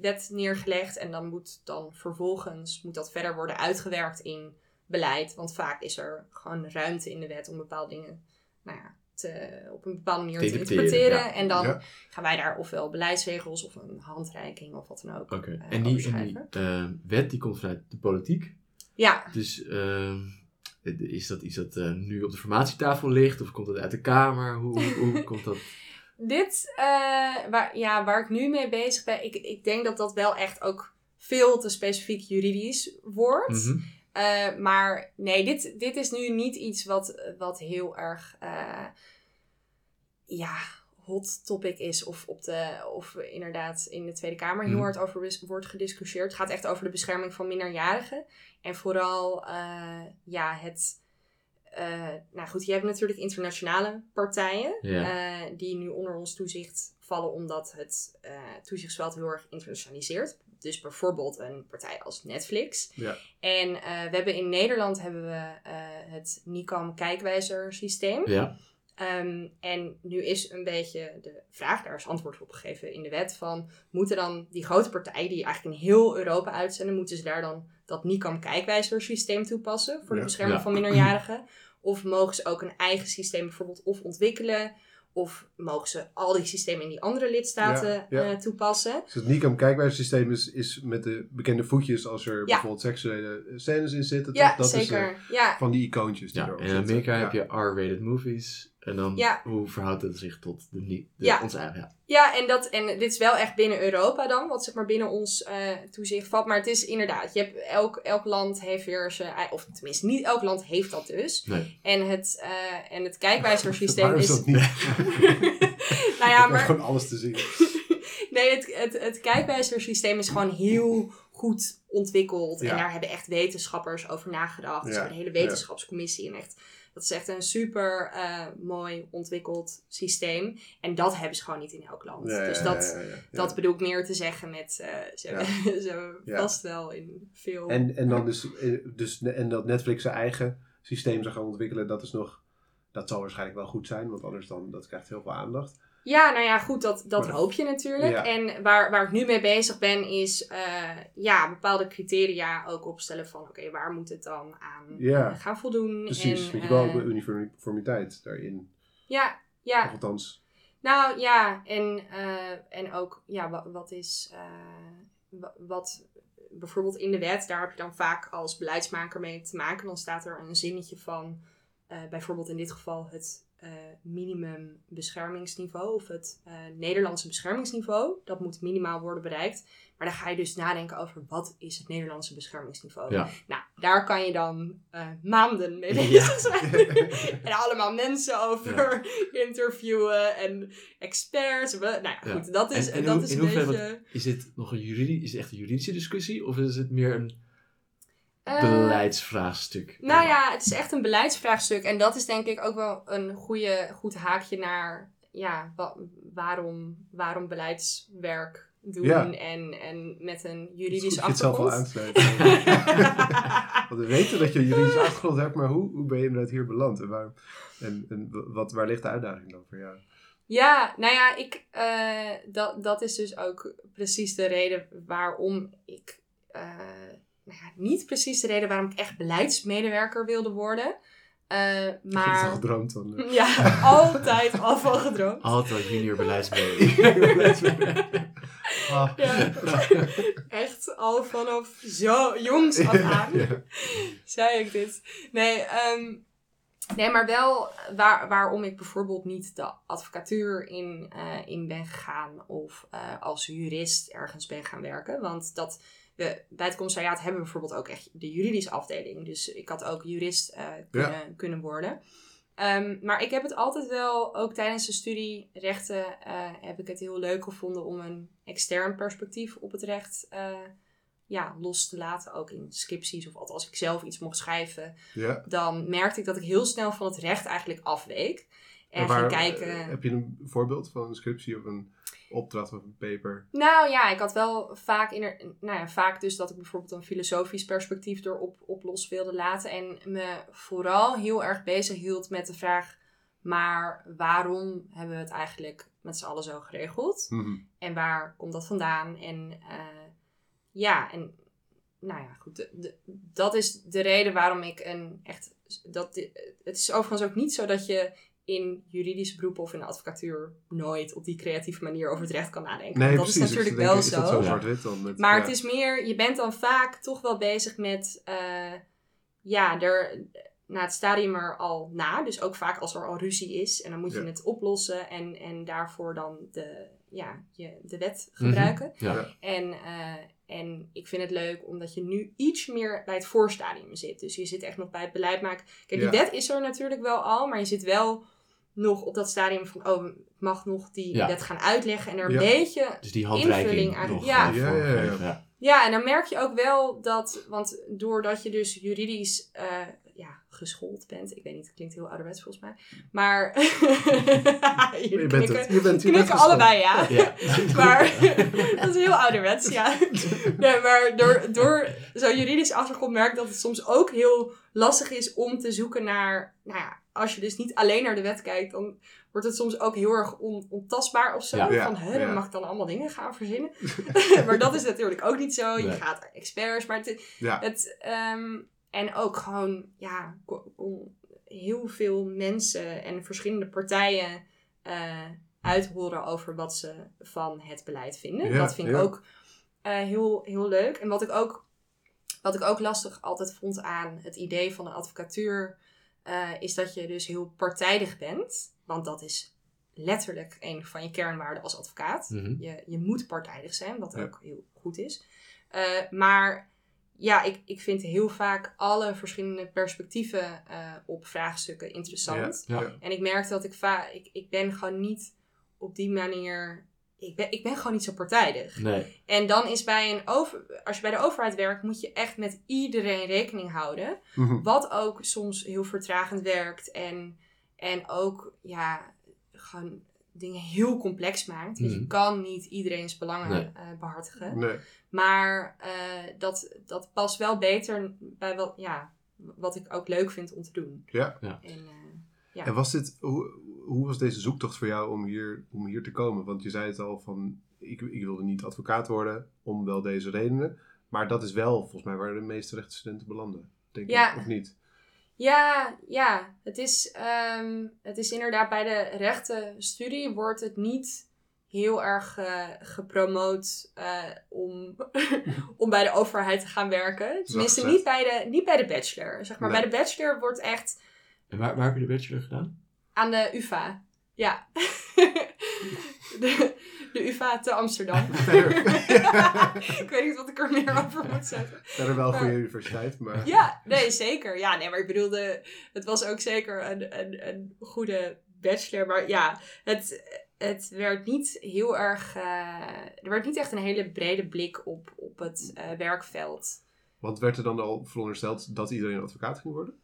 wet neergelegd. En dan moet dan vervolgens moet dat verder worden uitgewerkt in beleid. Want vaak is er gewoon ruimte in de wet om bepaalde dingen nou ja, te, op een bepaalde manier Te te, interpreteren, ja. En dan Ja. gaan wij daar ofwel beleidsregels of een handreiking of wat dan ook Oké. eh, en die, en die eh, wet die komt vanuit de politiek. Ja, Dus eh, is dat iets dat eh, nu op de formatietafel ligt? Of komt dat uit de Kamer? Hoe, hoe, hoe komt dat? dit, eh, waar, ja, waar ik nu mee bezig ben, ik, ik denk dat dat wel echt ook veel te specifiek juridisch wordt. Mhm. Eh, maar nee, dit, dit is nu niet iets wat, wat heel erg eh, ja, hot topic is. Of, op de, of inderdaad in de Tweede Kamer heel Mhm. hard over wordt gediscussieerd. Het gaat echt over de bescherming van minderjarigen. En vooral eh, ja, het. nou goed, je hebt natuurlijk internationale partijen Ja. die nu onder ons toezicht vallen omdat het toezichtsveld heel erg internationaliseert. Dus bijvoorbeeld een partij als Netflix. Ja. En eh, we hebben in Nederland hebben we eh, het NICAM kijkwijzer-systeem. Ja. Ehm, en nu is een beetje de vraag, daar is antwoord op gegeven in de wet, van moeten dan die grote partijen die eigenlijk in heel Europa uitzenden, moeten ze daar dan dat NICAM kijkwijzer-systeem toepassen voor de Ja. bescherming van minderjarigen? Of mogen ze ook een eigen systeem bijvoorbeeld of ontwikkelen Of mogen ze al die systemen in die andere lidstaten Ja, ja. eh, toepassen? Dus het NICAM kijkwijzersysteem is, is met de bekende voetjes als er Ja. bijvoorbeeld seksuele scènes in zitten. Ja, toch? Dat zeker. is eh, ja, van die icoontjes die Ja, erop in zitten. Amerika Ja. heb je R-rated movies. En dan, Ja. hoe verhoudt het zich tot de, de, Ja. ons eigen? Ja. Ja, en, dat, en dit is wel echt binnen Europa dan, wat zeg maar binnen ons eh, toezicht valt. Maar het is inderdaad, je hebt elk, elk land heeft weer zijn, of tenminste niet elk land heeft dat dus. Nee. En het, eh, en het kijkwijzersysteem Waarom is dat niet? nou ja, maar gewoon alles te zien. nee, het, het, het kijkwijzersysteem is gewoon heel goed ontwikkeld. Ja. En daar hebben echt wetenschappers over nagedacht. Dus Ja, er een hele wetenschapscommissie en echt... Dat is echt een super eh, mooi ontwikkeld systeem. En dat hebben ze gewoon niet in elk land. Ja, dus dat, ja, ja, ja. Dat bedoel ik meer te zeggen met zo, Ja. zo Ja. vast wel in veel. En, en dan dus, eh, dus, en dat Netflix zijn eigen systeem zou gaan ontwikkelen, dat is nog, dat zal waarschijnlijk wel goed zijn, want anders dan, dat krijgt heel veel aandacht. Ja, nou ja, goed, dat, dat Maar- hoop je natuurlijk. Ja. En waar, waar ik nu mee bezig ben, is eh, ja, bepaalde criteria ook opstellen van oké, waar moet het dan aan Ja. eh, gaan voldoen? Precies, en, je wel, eh, de uniformiteit daarin. ja, Of ja, althans, nou ja, en, eh, en ook ja, wat, wat is eh, wa- wat bijvoorbeeld in de wet, daar heb je dan vaak als beleidsmaker mee te maken. Dan staat er een zinnetje van eh, bijvoorbeeld in dit geval het eh, minimum beschermingsniveau of het eh, Nederlandse beschermingsniveau. Dat moet minimaal worden bereikt. Maar dan ga je dus nadenken over wat is het Nederlandse beschermingsniveau. Ja. Nou, daar kan je dan eh, maanden mee bezig zijn. en allemaal mensen over interviewen en experts. Nou ja, goed, dat is, En- en dat hoe- is een beetje... Is dit nog een juridische, is het echt een juridische discussie? Of is het meer een beleidsvraagstuk? Nou ja, het is echt een beleidsvraagstuk. En dat is denk ik ook wel een goede, goed haakje naar ja, wa- waarom, waarom beleidswerk doen Ja. en, en met een juridisch je het zelf al achtergrond. Want we weten dat je een juridische achtergrond hebt, maar hoe, hoe ben je inderdaad hier beland? En, waar, en, en wat, waar ligt de uitdaging dan voor jou? Ja, nou ja, ik, eh, dat, dat is dus ook precies de reden waarom ik. eh, nou ja, niet precies de reden waarom ik echt beleidsmedewerker wilde worden. Eh, Ik heb het al maar. gedroomd van. Ja, altijd al van gedroomd. Altijd junior beleidsmedewerker. ah. Ja. Echt al vanaf zo jongs af aan. Ja. zei ik dit. Nee, ehm, nee maar wel waar, waarom ik bijvoorbeeld niet de advocatuur in, eh, in ben gegaan of eh, als jurist ergens ben gaan werken. Want dat we bij het commissariaat hebben we bijvoorbeeld ook echt de juridische afdeling. Dus ik had ook jurist eh, kunnen, kunnen worden. Ehm, maar ik heb het altijd wel, ook tijdens de studie rechten, eh, heb ik het heel leuk gevonden om een extern perspectief op het recht eh, ja, los te laten. Ook in scripties of als ik zelf iets mocht schrijven, Ja. dan merkte ik dat ik heel snel van het recht eigenlijk afweek. En waar- kijken. eh, Heb je een voorbeeld van een scriptie of een opdracht of een paper? Nou ja, ik had wel vaak, in er, nou ja, vaak dus dat ik bijvoorbeeld een filosofisch perspectief erop op los wilde laten. En me vooral heel erg bezig hield met de vraag, maar waarom hebben we het eigenlijk met z'n allen zo geregeld? Mhm. En waar komt dat vandaan? En eh, ja, en nou ja, goed. de- de- dat is de reden waarom ik een echt. Dat, het is overigens ook niet zo dat je in juridische beroepen of in de advocatuur nooit op die creatieve manier over het recht kan nadenken. Nee, dat precies. is natuurlijk wel zo. dat zo Ja. zwart-wit dan? Met, Maar ja. het is meer, je bent dan vaak toch wel bezig met, eh, ja, er, na het stadium er al na. Dus ook vaak als er al ruzie is. En dan moet je Ja. het oplossen en, en daarvoor dan de, ja, je, de wet Mhm. gebruiken. En, eh, en ik vind het leuk omdat je nu iets meer bij het voorstadium zit. Dus je zit echt nog bij het beleid maken. Kijk, die Ja. wet is er natuurlijk wel al, maar je zit wel nog op dat stadium van, oh, ik mag nog die Ja. wet gaan uitleggen en er een beetje Dus die Invulling aan- nog ja. eh, Ja, ja, ja. en dan merk je ook wel dat, want doordat je dus juridisch eh, ja, geschoold bent, ik weet niet, het klinkt heel ouderwets volgens mij, maar Je bent het. Je bent, je bent allebei ja. Ja. Maar dat is heel ouderwets, ja. Nee, maar door, door zo'n juridisch achtergrond merk ik dat het soms ook heel lastig is om te zoeken naar, nou ja, als je dus niet alleen naar de wet kijkt, dan wordt het soms ook heel erg on, ontastbaar of zo. Ja. Van, hè, dan mag ik dan allemaal dingen gaan verzinnen. maar dat is natuurlijk ook niet zo. Je Nee. gaat naar experts, maar het, het ehm, en ook gewoon, ja, heel veel mensen en verschillende partijen eh, uithoren over wat ze van het beleid vinden. Ja, dat vind ik ja. ook eh, heel, heel leuk. En wat ik, ook, wat ik ook lastig altijd vond aan het idee van de advocatuur, eh, is dat je dus heel partijdig bent. Want dat is letterlijk een van je kernwaarden als advocaat. Mhm. Je, je moet partijdig zijn, wat Ja. ook heel goed is. Eh, maar ja, ik, ik vind heel vaak alle verschillende perspectieven eh, op vraagstukken interessant. Ja. Ja. En ik merk dat ik vaak, ik, ik ben gewoon niet op die manier, ik ben, ik ben gewoon niet zo partijdig. Nee. En dan is bij een over, als je bij de overheid werkt, moet je echt met iedereen rekening houden. Mhm. Wat ook soms heel vertragend werkt en, en ook ja, gewoon dingen heel complex maakt. Want je Mhm. kan niet iedereen's belangen Nee. eh, behartigen. Nee. Maar eh, dat, dat past wel beter bij wat, ja, wat ik ook leuk vind om te doen. Ja. Ja. En, eh, Ja. En was dit, hoe, hoe was deze zoektocht voor jou om hier, om hier te komen? Want je zei het al van, ik, ik wilde niet advocaat worden om wel deze redenen. Maar dat is wel volgens mij waar de meeste rechtsstudenten belanden. Denk Ja. ik, of niet? Ja, ja. Het is, ehm, het is inderdaad bij de rechtenstudie wordt het niet heel erg eh, gepromoot eh, om, om bij de overheid te gaan werken. Tenminste, niet bij, de, niet bij de bachelor. Zeg maar, Nee. bij de bachelor wordt echt En waar, waar heb je de bachelor gedaan? Aan de UvA. Ja. de, de UvA te Amsterdam. Ik weet niet wat ik er meer over moet zeggen. verder wel een goede universiteit, maar... Ja, nee, zeker. Ja, nee, maar ik bedoelde, het was ook zeker een, een, een goede bachelor. Maar ja, het, het werd niet heel erg. eh, er werd niet echt een hele brede blik op, op het eh, werkveld. Want werd er dan al verondersteld dat iedereen advocaat ging worden?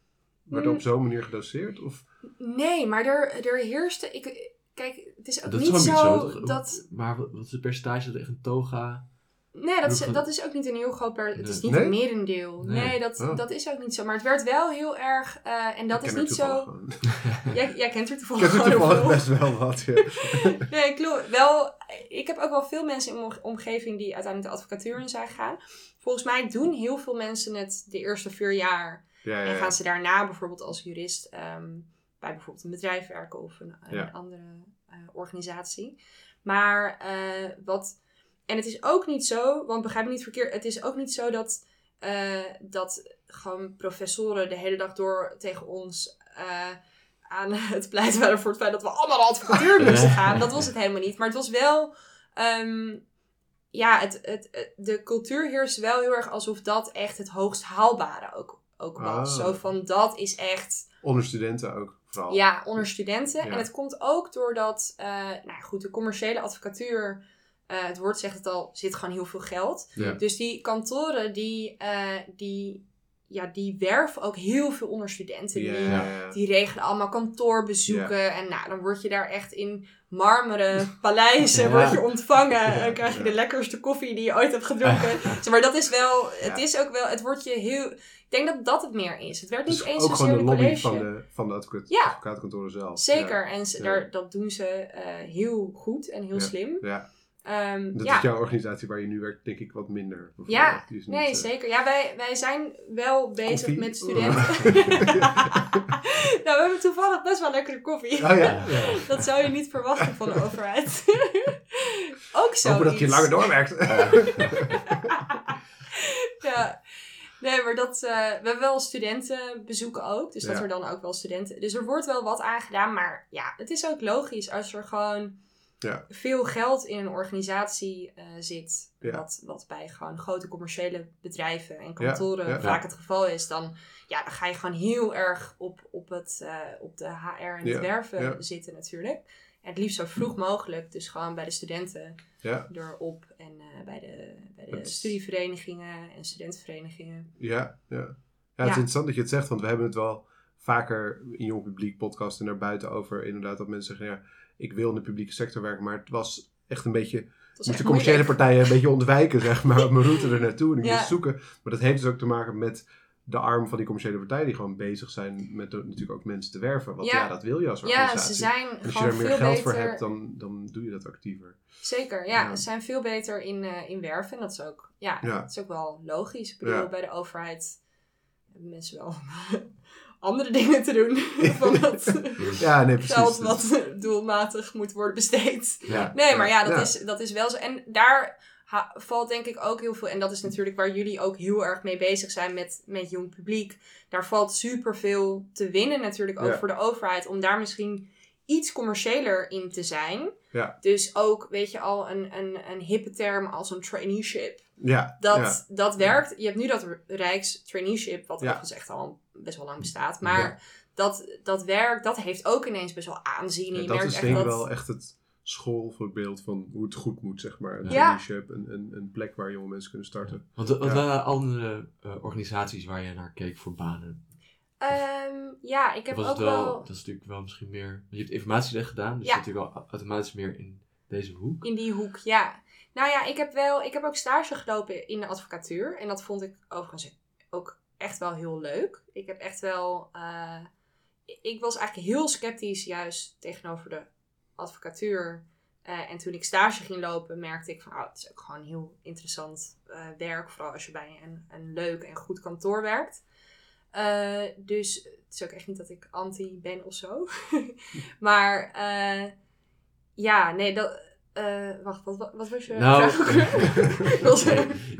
Werd er Mm. op zo'n manier gedoseerd? Of? Nee, maar er, er heerste. Ik, kijk, het is ook Dat is niet zo, niet zo. toch? dat. Maar wat is het percentage dat echt een toga... Nee, dat is, dat is ook niet een heel groot. Per, het is niet Nee? een merendeel. Nee. Nee, dat, Oh. dat is ook niet zo. Maar het werd wel heel erg. eh, en dat Ik is ken niet zo. Jij, jij kent er Ik toevallig er gewoon heel toevallig best wel wat. Ja. Nee, klopt. Wel, ik heb ook wel veel mensen in mijn omgeving die uiteindelijk de advocatuur in zijn gegaan. Volgens mij doen heel veel mensen het de eerste vier jaar. Ja, ja, En gaan ze daarna bijvoorbeeld als jurist ehm, bij bijvoorbeeld een bedrijf werken of een, andere eh, organisatie. Maar eh, wat. En het is ook niet zo, want begrijp me niet verkeerd, het is ook niet zo dat, eh, dat gewoon professoren de hele dag door tegen ons aan het pleiten waren voor het feit dat we allemaal de advocatuur moesten gaan. Dat was het helemaal niet. Maar het was wel. ehm, ja, het, het, het- de cultuur heerst wel heel erg alsof dat echt het hoogst haalbare ook, ook was. Ah. Zo van dat is echt. Onder studenten ook, vooral. Ja, onder studenten. Ja. En het komt ook doordat, eh nou goed, de commerciële advocatuur, eh, het woord zegt het al, zit gewoon heel veel geld. Ja. Dus die kantoren, die, eh, die, ja, die werven ook heel veel onder studenten. Ja, Die, die regelen allemaal kantoorbezoeken. En nou, dan word je daar echt in marmeren paleizen Ja. word je ontvangen. En krijg je de lekkerste koffie die je ooit hebt gedronken. Maar dat is wel, het Ja. is ook wel, het wordt je heel... Ik denk dat dat het meer is. Het werd niet Dus eens ook gewoon de de lobby college. van de, van de advocaat, Ja. advocatenkantoren zelf. Zeker, en ze, Ja. daar, dat doen ze eh, heel goed en heel Ja. slim. Ja, Ehm, dat ja. is jouw organisatie waar je nu werkt, denk ik, wat minder. Ja, niet, Nee, eh, zeker. Ja, wij, wij zijn wel bezig Koffie? met studenten. nou, we hebben toevallig best wel lekkere koffie. Oh ja, ja. Dat zou je niet verwachten van de overheid. Ook zo. Hopen dat je langer doorwerkt. ja. Nee, maar dat, eh, we hebben wel studentenbezoeken ook. Dus dat er dan ook wel studenten... Dus er wordt wel wat aangedaan. Maar ja, het is ook logisch als er gewoon Ja. veel geld in een organisatie eh, zit. Ja. Wat, wat bij gewoon grote commerciële bedrijven en kantoren ja. vaak het geval is. Dan, ja, dan ga je gewoon heel erg op, op, het, eh, op de HR en het werven zitten natuurlijk. En het liefst zo vroeg mogelijk. Dus gewoon bij de studenten erop. En eh, bij de, bij de Het- studieverenigingen en studentenverenigingen. ja, ja. Ja, het is interessant dat je het zegt, want we hebben het wel vaker in jong publiek podcasten naar buiten over inderdaad dat mensen zeggen, ja, ik wil in de publieke sector werken, maar het was echt een beetje, moest de commerciële moeilijk. partijen een beetje ontwijken, zeg maar, op mijn route er naartoe en ik Ja. moest zoeken. Maar dat heeft dus ook te maken met de arm van die commerciële partijen die gewoon bezig zijn met de- natuurlijk ook mensen te werven. Want ja, Ja. dat wil je als Ja, organisatie. ze zijn en als je daar meer geld beter. voor hebt, dan, dan doe je dat actiever. Zeker, ja, Ja. Ze zijn veel beter in, eh, in werven. En dat is ook, ja, Ja. dat is ook wel logisch. Ik bedoel, Ja. bij de overheid hebben mensen wel andere dingen te doen. van dat Ja, nee, precies. geld wat doelmatig moet worden besteed. Ja. Nee, maar ja, dat, Ja. Is, dat is wel zo. En daar valt denk ik ook heel veel. En dat is natuurlijk waar jullie ook heel erg mee bezig zijn met, met jong publiek. Daar valt superveel te winnen natuurlijk ook voor de overheid. Om daar misschien iets commerciëler in te zijn. Ja. Dus ook, weet je al, een, een, een hippe term als een traineeship. Ja, Dat, ja. dat werkt. Je hebt nu dat Rijks traineeship, wat Ja. echt al best wel lang bestaat. Maar Ja. dat, dat werkt, dat heeft ook ineens best wel aanzien. Ja, je dat merkt is echt denk ik dat... wel echt het schoolvoorbeeld van hoe het goed moet, zeg maar. Een Ja. traineeship, een, een, een plek waar jonge mensen kunnen starten. Want wat Ja. waren andere eh, organisaties waar je naar keek voor banen? Ehm, ja, ik heb ook wel, wel Dat is natuurlijk wel misschien meer... Je hebt informatierecht gedaan, dus Ja. je zit natuurlijk wel automatisch meer in deze hoek. in die hoek, ja. Nou ja, ik heb wel, ik heb ook stage gelopen in de advocatuur. En dat vond ik overigens ook echt wel heel leuk. Ik heb echt wel, eh, ik was eigenlijk heel sceptisch juist tegenover de advocatuur. Eh, en toen ik stage ging lopen, merkte ik van, oh, het is ook gewoon heel interessant eh, werk. Vooral als je bij een, een leuk en goed kantoor werkt. Dus het is ook echt niet dat ik anti ben of zo. maar ja, nee, dat... eh, wacht, wat, wat, was je Nou,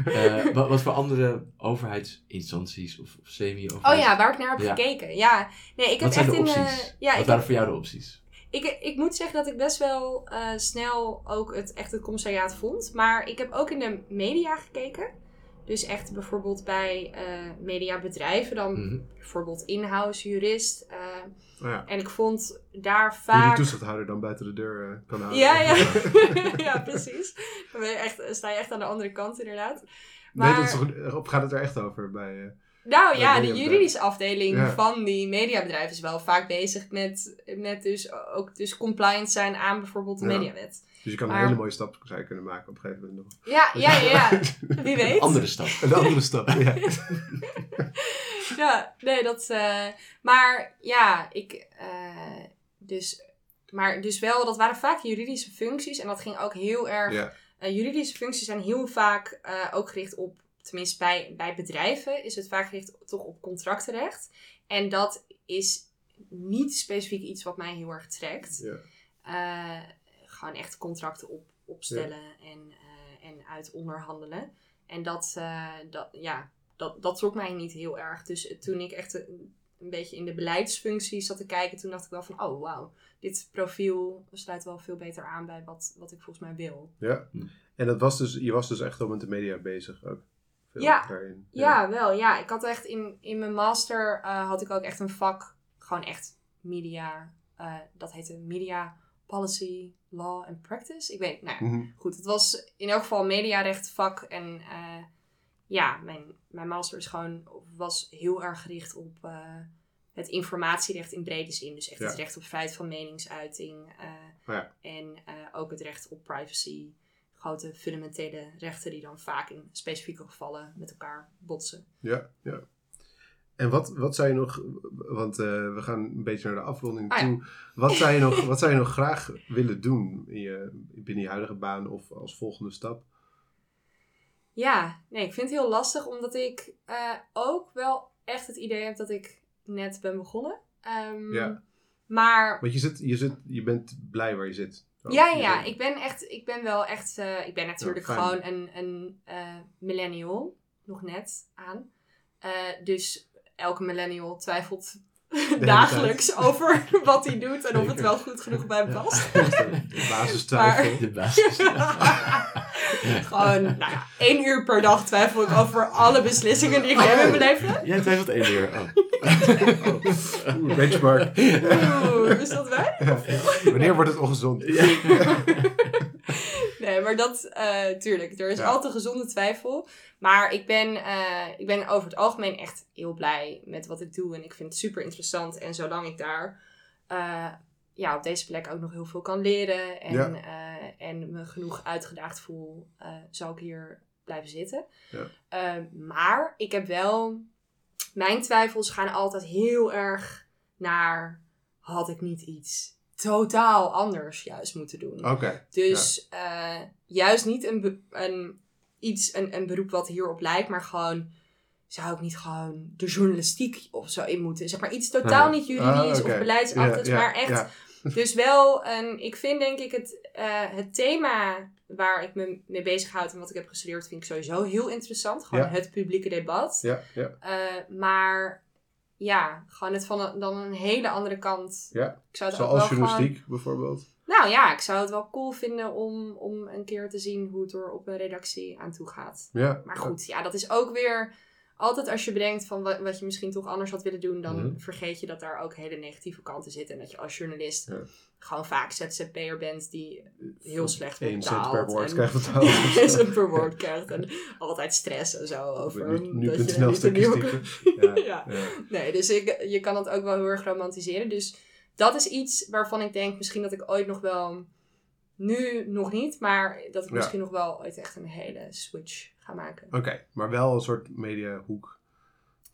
Eh, wat, wat voor andere overheidsinstanties of, of semi-overheid? Oh ja, waar ik naar heb Ja. gekeken. Ja, nee, ik heb zijn echt de in. ja, wat ik, waren voor jou de opties? ik, ik moet zeggen dat ik best wel snel ook het echt het commissariaat vond. Maar ik heb ook in de media gekeken. Dus echt bijvoorbeeld bij eh, mediabedrijven, dan Mhm. bijvoorbeeld in-house jurist. Oh ja. en ik vond daar je vaak. die toezichthouder dan buiten de deur eh, kan houden. Ja, ja. ja, precies. Dan ben je echt, sta je echt aan de andere kant, inderdaad. Nee, Maar, dat is toch, of gaat het er echt over bij... nou Ja, de juridische afdeling Ja. van die mediabedrijven is wel vaak bezig met, met dus ook dus compliant zijn aan bijvoorbeeld de Ja. mediawet. dus je kan Maar- een hele mooie stap zou je kunnen maken op een gegeven moment nog. Ja, ja, ja, ja. Wie weet. Andere stap. Een andere stap, ja. Ja, nee, dat. eh, maar ja, ik. eh, dus. Maar dus wel, dat waren vaak juridische functies. En dat ging ook heel erg. ja. eh, juridische functies zijn heel vaak eh, ook gericht op. Tenminste, bij, bij bedrijven is het vaak gericht toch op contractenrecht. En dat is niet specifiek iets wat mij heel erg trekt. Ja. Eh, gewoon echt contracten op, opstellen en, eh, en uit onderhandelen. En dat, eh, dat, ja, dat, dat trok mij niet heel erg. Dus toen ik echt een, een beetje in de beleidsfunctie zat te kijken, toen dacht ik wel van, oh wauw, dit profiel sluit wel veel beter aan bij wat, wat ik volgens mij wil. ja. En dat was dus, je was dus echt al met de media bezig ook. Veel Ja. daarin. Ja, wel. Ja, ik had echt in, in mijn master eh, had ik ook echt een vak, gewoon echt media, eh, dat heette Media Policy, Law and Practice. Ik weet, nou ja, Mhm. goed, het was in elk geval mediarecht vak. En eh, ja, mijn, mijn master is gewoon, was heel erg gericht op het informatierecht in brede zin. Dus echt Ja. het recht op vrijheid van meningsuiting. Ja. En ook het recht op privacy. Grote fundamentele rechten die dan vaak in specifieke gevallen met elkaar botsen. Ja, ja. En wat, wat zou je nog, want eh, we gaan een beetje naar de afronding Ah, ja. toe. Wat zou, je nog, wat zou je nog graag willen doen in je, binnen je huidige baan of als volgende stap? Ja, nee, ik vind het heel lastig omdat ik eh, ook wel echt het idee heb dat ik net ben begonnen. Ehm, Ja. Maar Want je, zit, je, zit, je bent blij waar je zit. Ja, ja, ik ben echt, ik ben wel echt, eh, ik ben natuurlijk Ja, gewoon een, een eh, millennial, nog net aan. Eh, dus elke millennial twijfelt dagelijks over wat hij doet en of het wel goed genoeg bij hem past. De basistwijfel. De basis. Gewoon, nou ja, één uur per dag twijfel ik over alle beslissingen die ik neem in mijn leven. Jij twijfelt één uur. Oh. Oeh, benchmark. Oeh, is dat wij? Wanneer wordt het ongezond? Nee, maar dat, eh, tuurlijk, er is Ja. altijd gezonde twijfel. Maar ik ben, eh, ik ben over het algemeen echt heel blij met wat ik doe. En ik vind het super interessant. En zolang ik daar eh, ja, op deze plek ook nog heel veel kan leren. En, Ja. eh, en me genoeg uitgedaagd voel, eh zou ik hier blijven zitten. Ja. Eh, maar ik heb wel... Mijn twijfels gaan altijd heel erg naar... Had ik niet iets totaal anders juist moeten doen? Oké. Dus eh, juist niet een, een, iets, een, een beroep wat hierop lijkt, maar gewoon zou ik niet gewoon de journalistiek of zo in moeten? Zeg maar iets totaal niet juridisch Ah, oké. of beleidsachtigs, Ja, ja, maar echt. Dus wel, een, ik vind denk ik het, eh, het thema waar ik me mee bezighoud en wat ik heb gestudeerd, vind ik sowieso heel interessant. Gewoon Ja. het publieke debat. Ja, ja. Eh, maar ja, gewoon het van een, dan een hele andere kant. Ja, Ik zou het Zoals wel gewoon- journalistiek bijvoorbeeld. nou ja, ik zou het wel cool vinden om, om een keer te zien hoe het er op een redactie aan toe gaat. Ja. Maar goed, ja, dat is ook weer altijd als je bedenkt van wat, wat je misschien toch anders had willen doen, dan Mhm. vergeet je dat daar ook hele negatieve kanten zitten. En dat je als journalist Ja. gewoon vaak ZZP'er bent die heel slecht wordt betaald. per woord en- krijgt. Eén cent per woord krijgt en altijd stress en zo over Nu, dat nu je punt snel niet een nieuwe-. Ja, Ja. ja. Nee, dus ik, je kan het ook wel heel erg romantiseren. Dus dat is iets waarvan ik denk misschien dat ik ooit nog wel, nu nog niet, maar dat ik Ja. misschien nog wel ooit echt een hele switch ga maken. Oké, maar wel een soort mediahoek.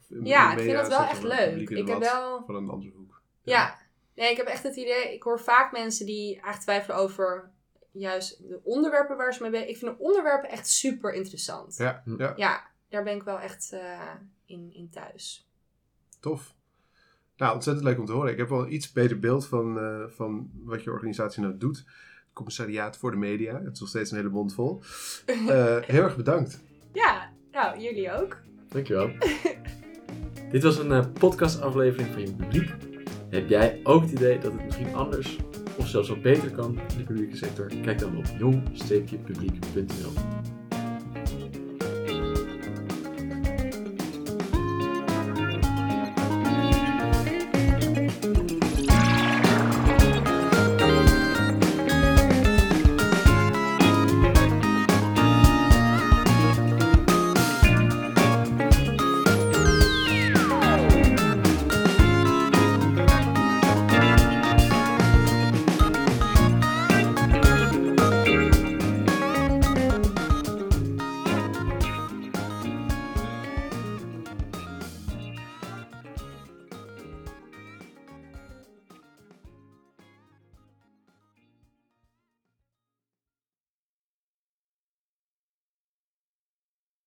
Ja, ik Media vind dat wel echt leuk. Ik heb wel, Van een andere hoek. ja, nee, ik heb echt het idee, ik hoor vaak mensen die eigenlijk twijfelen over juist de onderwerpen waar ze mee bezig Ik vind de onderwerpen echt super interessant. Ja, ja, Ja, daar ben ik wel echt eh, in, in thuis. tof. Nou, ontzettend leuk om te horen. Ik heb wel een iets beter beeld van, eh, van wat je organisatie nou doet. Commissariaat voor de media. Het is nog steeds een hele mond vol. Eh, heel erg bedankt. Ja, nou, jullie ook. Dankjewel. Dit was een eh, podcastaflevering van Je Publiek. Heb jij ook het idee dat het misschien anders of zelfs wat beter kan in de publieke sector? Kijk dan op jong-publiek.nl.